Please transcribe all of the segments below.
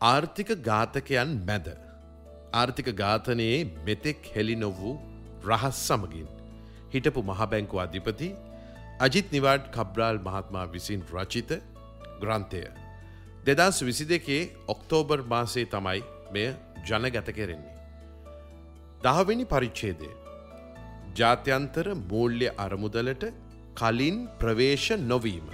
ආර්ථික ඝාතකයන් මැද. ආර්ථික ඝාතනයේ මෙතෙක් හෙළි නොවූ රහස් සමගින්. හිටපු මහබැංකු අධිපති අජිත් නිවාඩ් කබ්‍රාල් මහත්මා විසින් රචිත ග්‍රන්ථය. දෙදස් විසි දෙකේ ඔක්තෝබර් මාසේ තමයි මෙය ජනගත කෙරෙන්නේ. දහවෙනි පරිච්ඡේදය ජාත්‍යන්තර මූල්‍ය අරමුදලට කලින් ප්‍රවේශ නොවීම.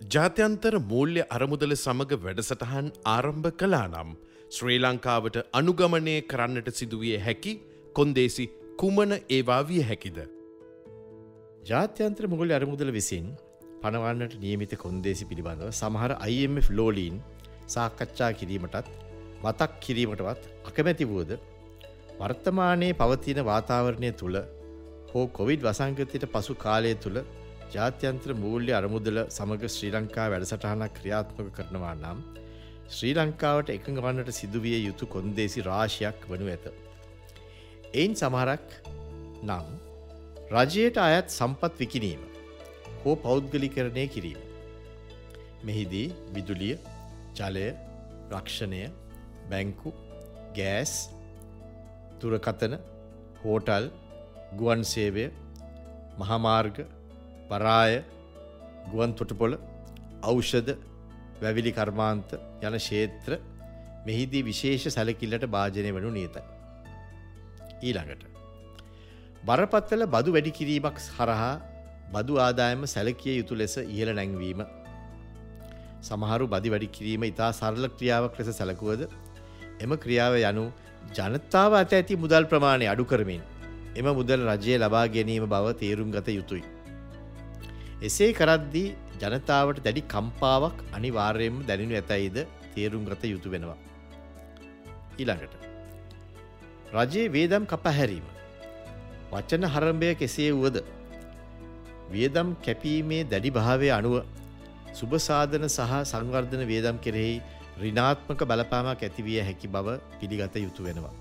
ජාත්‍යන්තර මූල්‍ය අරමුදල සමඟ වැඩසටහන් ආරම්භ කලා නම් ශ්‍රී ලංකාවට අනුගමනය කරන්නට සිදුවිය හැකි කොන්දේසි කුමන ඒවා විය හැකිද. ජාත්‍යන්ත්‍ර මුගල් අරමුදල විසින් පනවන්නට නියමිත කොන්දේසි පිළිබඳව සමහර IMF ලෝලීන් සාකච්ඡා කිරීමටත් මතක් කිරීමටවත් අකමැති වුවද වර්තමානයේ පවතින වාතාවරණය තුළ හෝ කොවිඩ් වසංගතයට පසු කාලය තුළ ජාත්‍යන්ත්‍ර මූල්‍ය අරමුදල සමඟ ශ්‍රී ලංකා වැඩසටහනක් ක්‍රියාත්මක කරනවා නම් ශ්‍රී ලංකාවට එකඟ වන්නට සිදුවිය යුතු කොන්දේසි රාශයක් වනු ඇත. එයින් සමහරක් නම් රජයට අයත් සම්පත් විකිනීම හෝ පෞද්ගලිකරණය කිරීම. මෙහිදී විදුලිය ජලය රක්ෂණය බැංකු ගෑස් තුරකතන හෝටල් ගුවන් සේවය මහමාර්ග පරාය ගුවන් තොටපොළ ඖෂධ වැවිලි කර්මාන්ත යන ක්ෂේත්‍ර මෙහිදී විශේෂ සැලකිල්ලට භාජනය වනු නියතයි. ඊළඟට. බරපත්තල බදු වැඩි කිරීමක් හරහා බදු ආදායම සැලකිය යුතු ලෙස ඉහළ නැංවීම. සමහරු බදි වැඩි කිරීම ඉතා සරල ක්‍රියාවක් ලෙස සැලකුවද එම ක්‍රියාව යනු ජනතාව අත ඇති මුදල් ප්‍රමාණය අඩු කරමින් එම මුදල් රජය ලබා ගැනීම බව තේරුම් ගත යුතුයි. එසේ කරද්දී ජනතාවට දැඩි කම්පාවක් අනිවාර්යයෙන්ම දැනෙනු ඇතයිද තේරුම් ගත යුතු වෙනවා. ඊළඟට. රජයේ වේදම් කපහැරීම. වචන හරම්භය කෙසේ වුවද. වියදම් කැපීමේ දැඩි භාවය අනුව සුභසාධන සහ සංවර්ධන වේදම් කෙරෙහි රිනාත්මක බලපාමක් ඇතිවිය හැකි බව පිළිගත යුතු වෙනවා.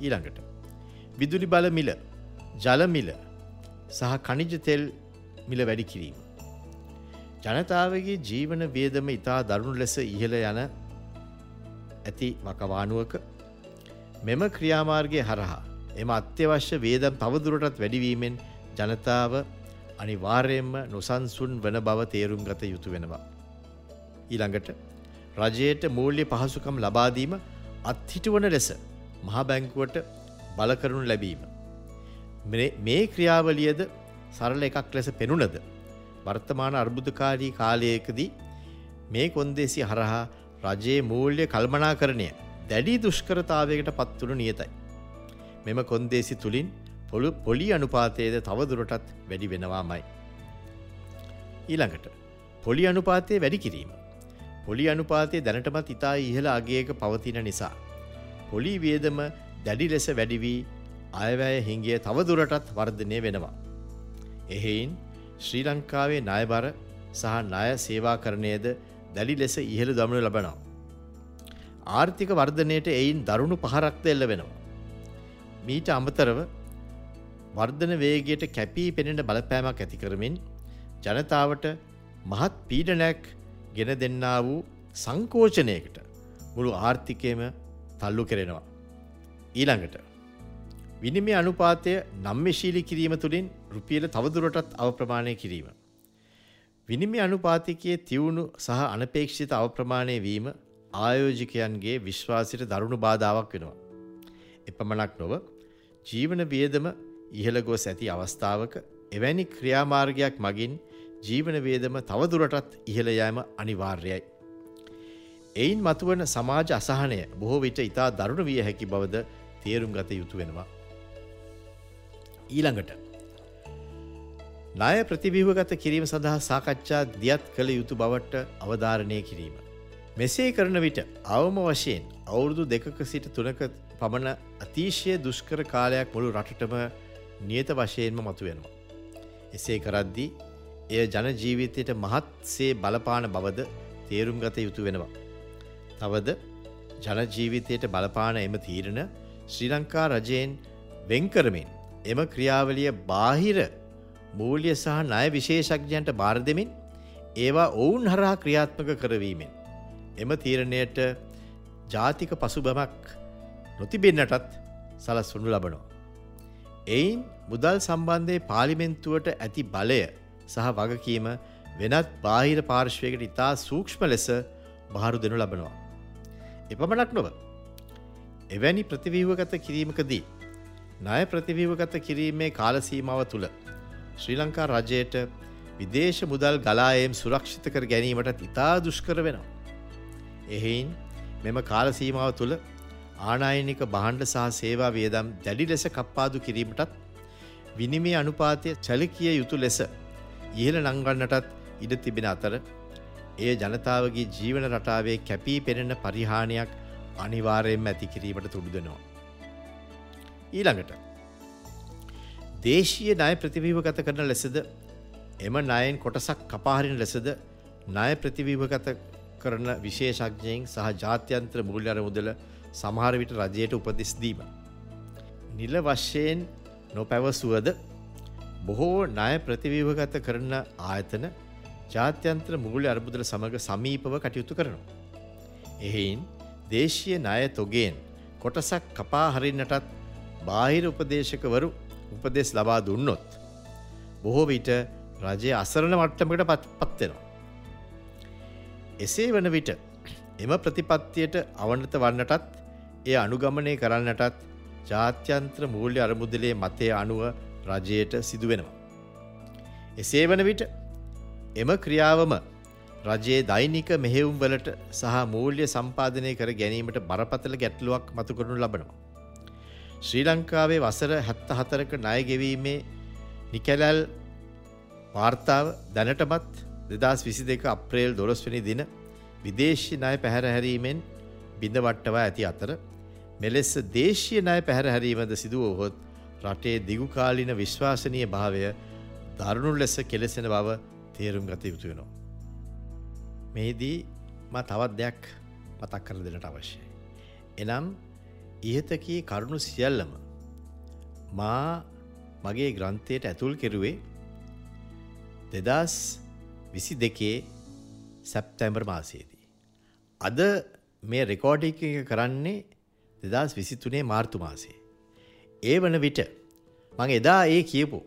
ඊළඟට. විදුලි බල මිල ජලමිල සහ කනිජ තෙල් මිල වැඩි කිරීම. ජනතාවගේ ජීවන වේදම ඉතා දරුණු ලෙස ඉහළ යන ඇති වකවානුවක මෙම ක්‍රියාමාර්ගය හරහා එම අත්‍යවශ්‍ය වේදම් තවදුරටත් වැඩිවීමෙන් ජනතාව අනිවාර්යෙන්ම නොසන්සුන් වන බව තේරුම් ගත යුතු වෙනවා. ඊළඟට රජයට මූල්‍ය පහසුකම් ලබාදීම අත්හිටුවන ලෙස මහබැංකුවට බලකරනු ලැබීම. මේ ක්‍රියාවලියද සරල එකක් ලෙස පෙනුනද. වර්තමාන අර්බුදකාරී කාලයකදී මේ කොන්දේසි හරහා රජයේ මූල්‍ය කල්මනා කරණය දැඩි දුෂ්කරතාවයකට පත්වනු නියතයි. මෙම කොන්දේසි තුළින් පොළු පොලි අනුපාතයද තවදුරටත් වැඩි වෙනවාමයි. ඊළඟට පොලි අනුපාතය වැඩි කිරීම. පොලි අනුපාතය දැනටමත් ඉතා ඉහළ අගේක පවතින නිසා. පොලි වියදම දැඩි ලෙස වැඩිවී අයවැය හිංගිය තවදුරටත් වර්ධනය වෙනවා. එහෙයින් ශ්‍රී ලංකාවේ ණයබර සහ ණය සේවාකරණයද දැඩි ලෙස ඉහළ දමනු ලබනවා. ආර්ථික වර්ධනයට එයින් දරුණු පහරක්ද එල්ල වෙනවා. මීට අමතරව වර්ධන වේගයට කැපී පෙනෙන බලපෑමක් ඇති කරමින් ජනතාවට මහත් පීඩනයක් ගෙන දෙන්නා වූ සංකෝචනයකට මුළු ආර්ථිකයම තල්ලු කෙරෙනවා. ඊළඟට. විනිමය අනුපාතය නම්මශීලි කිරීම තුළින් රුපියල තවදුරටත් අවප්‍රමාණය කිරීම. විනිමි අනුපාතිකයේ තිවුණු සහ අනපේක්ෂිත අවප්‍රමාණය වීම ආයෝජිකයන්ගේ විශ්වාසිට දරුණු බාධාවක් වෙනවා. එපමණක් නොව ජීවන වියදම ඉහළ ගොස් ඇති අවස්ථාවක එවැනි ක්‍රියාමාර්ගයක් මගින් ජීවන වේදම තවදුරටත් ඉහළයෑම අනිවාර්යයි. එයින් මතුවන සමාජ අසහනය බොහෝ විට ඉතා දරුණු විය හැකි බවද තේරුම් ගත යුතු වෙනවා. ඊළඟට. ණය ප්‍රතිබිවගත කිරීම සඳහා සාකච්ඡා දියත් කළ යුතු බවට අවධාරණය කිරීම. මෙසේ කරන විට අවම වශයෙන් අවුරුදු දෙකක සිට තුනක පමණ අතිශය දුෂ්කර කාලයක් මුළු රටටම නියත වශයෙන්ම මතුවෙනවා. එසේ කරද්දී එය ජනජීවිතයට මහත්සේ බලපාන බවද තේරුම් ගත යුතු වෙනවා. තවද ජනජීවිතයට බලපාන එම තීරණ ශ්‍රී ලංකා රජයෙන් වෙන්කරමින් එම ක්‍රියාවලිය බාහිර මූල්‍ය සහ ණය විශේෂඥයන්ට බාර දෙමින් ඒවා ඔවුන් හරහා ක්‍රියාත්මක කරවීමෙන් එම තීරණයට ජාතික පසුබමක් නොතිබෙන්නටත් සලස්වනු ලබනවා. එයින් මුදල් සම්බන්ධය පාලිමෙන්තුවට ඇති බලය සහ වගකීම වෙනත් බාහිර පාර්ශ්වයකට ඉතා සූක්ෂ්ම ලෙස බහරු දෙනු ලබනවා. එපමණක් නොව. එවැනි ප්‍රතිවීවගත කිරීමකදී. ණය ප්‍රතිවීවගත කිරීමේ කාලසීමාව තුළ ශ්‍රී ලංකා රජයට විදේශ මුදල් ගලායම් සුරක්ෂිත කර ගැනීමට ඉතා දුෂ්කර වෙනවා. එහෙයින් මෙම කාලසීමාව තුළ ආනායනික බහන්්ඩ සහ සේවා වියදම් දැඩි ලෙස කප්පාදු කිරීමටත් විනිමේ අනුපාතය චලිකිය යුතු ලෙස ඉහළ නංගන්නටත් ඉඩ තිබෙන අතර එය ජනතාවගේ ජීවන රටාවේ කැපී පෙනෙන පරිහානියක් අනිවාරයෙන්ම ඇති කිරීමට තුඩුදනවා. ඊළඟට දේශීය ණය ප්‍රතිවීවගත කරන ලෙසද එම ණයෙන් කොටසක් කපාහරින ලෙසද ණය ප්‍රතිවීවගත කරන විශේෂඥයෙන් සහ ජාත්‍යන්ත්‍ර මුල්්‍ය අරමුදල සමහර විට රජයට උපදෙස් දීම. නිල වශයෙන් නොපැවසුවද බොහෝ ණය ප්‍රතිවීවගත කරන ආයතන ජාත්‍යන්ත්‍ර මුගලි අර්බුදල සමඟ සමීපව කටයුතු කරනවා. එහෙයින් දේශීය ණය තොගෙන් කොටසක් කපා හරින්නටත් බාහිර උපදේශකවරු උපදෙස් ලබා දුන්නොත්. බොහෝ විට රජය අසරණ මට්ටමකට පත් පත්වෙනවා. එසේ වන විට එම ප්‍රතිපත්තියට අවනත වන්නටත් එය අනුගමනය කරන්නටත් ජාත්‍යන්ත්‍ර මූල්‍ය අරමුදලේ මතය අනුව රජයට සිදුවෙනවා. එසේ වන විට එම ක්‍රියාවම රජයේ දෛනික මෙහෙවුම් වලට සහ මූල්‍ය සම්පාධනය කර ගැනීමට බරපතල ගැටලුවක් මතුකරනු ලබනවා. ශ්‍රී ලංකාවේ වසර හැත්ත හතරක ණයගෙවීමේ නිකැලැල් වාර්තාව දැනටමත් දෙදස් විසි දෙක අප්‍රේල් දොළොස්වනි දින විදේශී ණය පැහැරහැරීමෙන් බිඳවට්ටවා ඇති අතර මෙලෙස දේශීය ණය පැහැරහැරීමද සිදුවහොත් රටේ දිගුකාලින විශ්වාසනීය භාවය දරුණු ලෙස කෙලෙසෙන බව තේරුම් ගත යුතු වෙනවා. මෙහිදී ම තවත් දෙයක් මතක් කර දෙනට අවශ්‍යයි. එනම් ඉහතකී කරුණු සියල්ලම මා මගේ ග්‍රන්ථයට ඇතුල් කෙරුවේ දෙදස් විසි දෙකේ සැප්තැම්බර් මාසයේදී. අද මේ රෙකෝඩි එක කරන්නේ දෙදස් විසිතුනේ මාර්තු මාසේ. ඒ වන විට මං එදා ඒ කියපු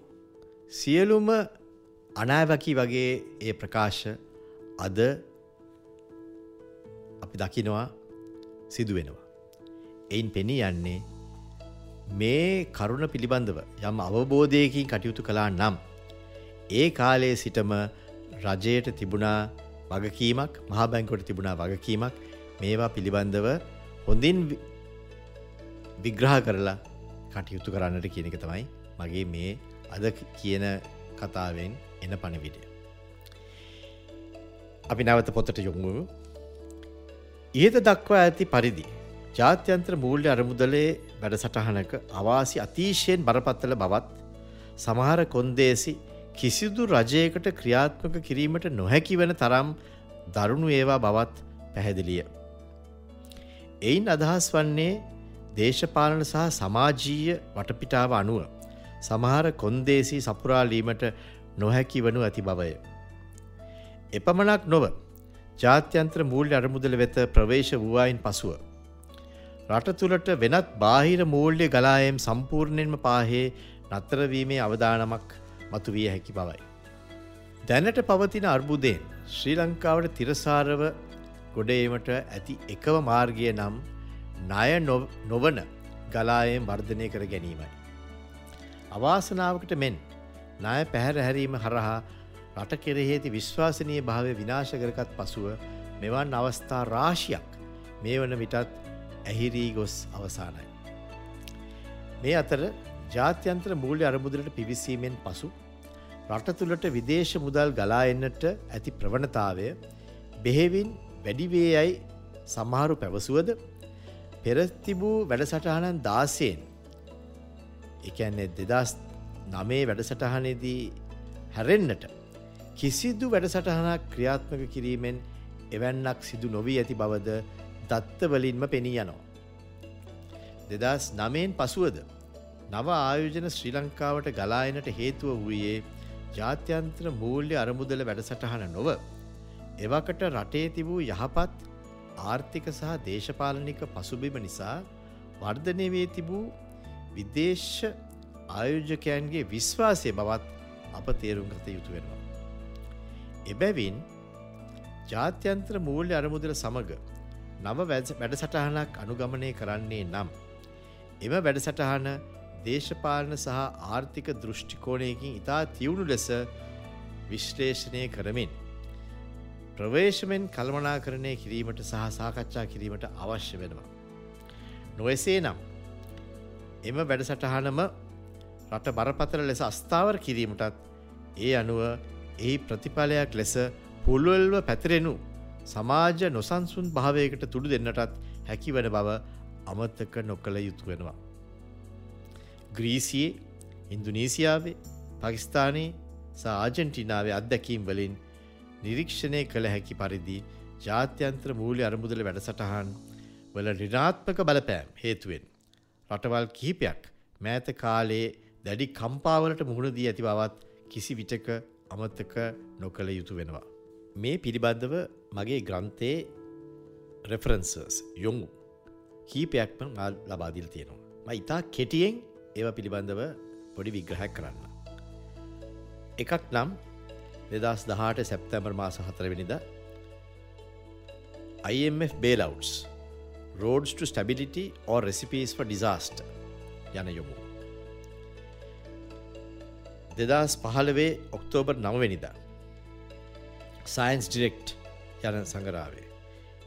සියලුම අනාවකි වගේ ඒ ප්‍රකාශ අද අපි දකිනවා සිදුවෙනවා. එයින් පෙනී යන්නේ මේ කරුණ පිළිබඳව යම් අවබෝධයකින් කටයුතු කලා නම් ඒ කාලයේ සිටම රජයට තිබුණා වගකීමක් මහාබැංකොට තිබුණා වගකීමක් මේවා පිළිබඳව හොඳින් විග්‍රහ කරලා කටයුතු කරන්නට කියනක තමයි මගේ මේ අද කියන කතාවෙන් එන පණවිඩිය. අපි නැවත පොතට යොමු ඉහත දක්වා ඇති පරිදි ජාත්‍යන්ත්‍ර මූල්‍ය අරමුදලේ වැඩසටහනක අවාසි අතිශයෙන් බරපත්තල බවත් සමහර කොන්දේසි කිසිදු රජයකට ක්‍රියාත්මක කිරීමට නොහැකි වන තරම් දරුණු ඒවා බවත් පැහැදිලිය. එයින් අදහස් වන්නේ දේශපාලන සහ සමාජීය වටපිටාව අනුව සමහර කොන්දේසි සපුරාලීමට නොහැකි වනු ඇති බවය. එපමණක් නොව ජාත්‍යන්ත්‍ර මූල්‍ය අරමුදල වෙත ප්‍රවේශ වූවායින් පසුව. රට තුළට වෙනත් බාහිර මූල්‍ය ගලායම් සම්පූර්ණයෙන්ම පාහේ නත්තරවීමේ අවධානමක් මතු විය හැකි බවයි. දැනට පවතින අර්බුදයෙන් ශ්‍රී ලංකාවට තිරසාරව ගොඩේීමට ඇති එකව මාර්ගය නම් ණය නොවන ගලායෙන් වර්ධනය කර ගැනීමයි. අවාසනාවකට මෙන් ණය පැහැර හැරීම හරහා රට කෙරෙහේති විශ්වාසනය භාවය විනාශකරකත් පසුව මෙවන් අවස්ථා රාශියක් මේ වන විටත් ඇහිරී ගොස් අවසානයි. මේ අතර ජාත්‍යන්ත්‍ර මූල්‍ය අරමුදලට පිවිසීමෙන් පසු රට තුළට විදේශ මුදල් ගලා එන්නට ඇති ප්‍රවණතාවය බෙහෙවින් වැඩිවේ යයි සමහරු පැවසුවද පෙරතිබූ වැඩසටහනන් දාසයෙන් එකන්නේ දෙදස් නමේ වැඩසටහනේදී හැරෙන්න්නට කිසිදු වැඩසටහනක් ක්‍රියාත්මක කිරීමෙන් එවැන්නක් සිදු නොවී ඇති බවද දත්තවලින්ම පෙනී යනවා. දෙදස් නමයෙන් පසුවද නව ආයෝජන ශ්‍රී ලංකාවට ගලායනට හේතුව වූයේ ජාත්‍යන්ත්‍ර මූල්‍ය අරමුදල වැඩසටහන නොව එවකට රටේ තිබූ යහපත් ආර්ථික සහ දේශපාලනික පසුබිම නිසා වර්ධනය වේ තිබූ විදේශ ආයෝජකයන්ගේ විශ්වාසය බවත් අප තේරුම් ගත යුතු වෙනවා. එබැවින් ජාත්‍යන්ත්‍ර මූල්‍ය අරමුදල සමඟ නව වැඩසටහනක් අනුගමනය කරන්නේ නම්. එම වැඩසටහන දේශපාලන සහ ආර්ථික දෘෂ්ටිකෝණයකින් ඉතා තිවුණු ලෙස විශ්ලේෂණය කරමින්. ප්‍රවේශමෙන් කල්මනා කරණය කිරීමට සහ සාකච්ඡා කිරීමට අවශ්‍ය වෙනවා. නොවසේ නම් එම වැඩසටහනම රට බරපතල ලෙස අස්ථාවර කිරීමටත් ඒ අනුව එහි ප්‍රතිඵලයක් ලෙස පුළුවල්ව පැතිරෙනු සමාජ නොසන්සුන් භාවයකට තුඩු දෙන්නටත් හැකිවන බව අමත්තක නොකළ යුතු වෙනවා. ග්‍රීසියේ ඉන්දුනීසියාවේ පකිස්ථානයේ සාජෙන්ටිනාවේ අත්දැකීම් වලින් නිරීක්ෂණය කළ හැකි පරිදි ජාත්‍යන්ත්‍ර මූලි අරමුදල වැඩසටහන් වල රිනාත්මක බලපෑම් හේතුවෙන්. රටවල් කිහිපයක් මෑත කාලයේ දැඩි කම්පාවලට මුහුණදී ඇති බවත් කිසි විටක අමත්තක නොකළ යුතු වෙනවා. මේ පිළිබඳව මගේ ග්‍රන්ථයේ රෙෆරන්සර්ස් යොමු කීපයක්ම ලබාදිල් තියෙනවා. ම ඉතා කෙටියෙන් ඒව පිළිබඳව පොඩි විග්‍රහයක් කරන්න. එකක් නම් දෙදස් දහට සැප්තැම්බර් මාස හතරවෙනිද IMF බේලවස් Roads to Stability or Recipes for Disaster යන යොමු. දෙදස් පහළවේ ඔක්තෝබර් නවවෙනිදා Science Direct යන සංගරාවේ.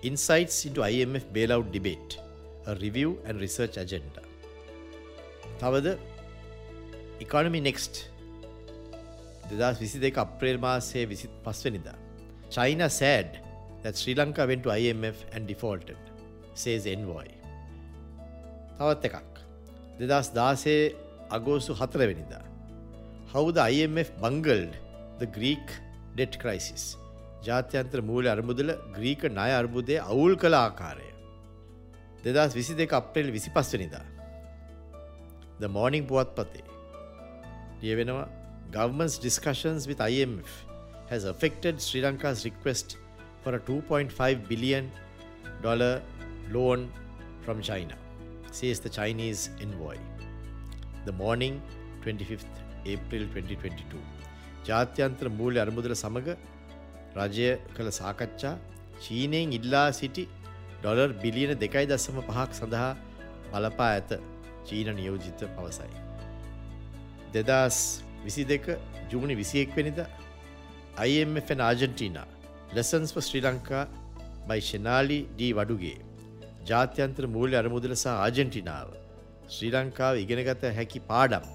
Insights into IMF Bailout Debate, a Review and Research Agenda. තවද ඉකොනමි නෙක්ස්ට් දෙදස් විසි දෙක අප්‍රේල් මාසේ විසිත් පස්වනිදා. China sad that Sri Lanka went to IMF and defaulted, says envoy. තවත් එකක්. දෙදස් දාසේ අගෝසු හතරවෙනිදා. How the IMF bungled the Greek debt crisis. ජාත්‍යන්ත්‍ර මූල අරමුදල Greek ණය අර්බුදය අවුල් කළ ආකාරය. දෙදස් විසි දෙක අප්‍රේල් විසි පස්වනිදා. The Morning පුවත්පතේ. ලියවෙනවා government's discussions with IMF has affected Sri Lanka's request for a 2.5 billion dollar loan from China, says the Chinese envoy. The morning 25th April 2022. ජාත්‍යන්ත්‍ර මූල්‍ය අරමුදල සමඟ රජය කළ සාකච්ඡා චීනයෙන් ඉල්ලා සිටි ඩොලර් බිලියන දෙකයි දස්සම පහක් සඳහා බලපා ඇත චීන නියෝජිත පවසයි. දෙදස් විසි දෙක ජුමනි විසියෙක්වෙනිද IMFN Argentina lessons Sri Lanka by Shanali D Waduge ජාත්‍යන්ත්‍ර මූල්‍ය අරමුදල සහ ආජෙන්ටිනාව ශ්‍රී ලංකාව ඉගෙනගත හැකි පාඩම්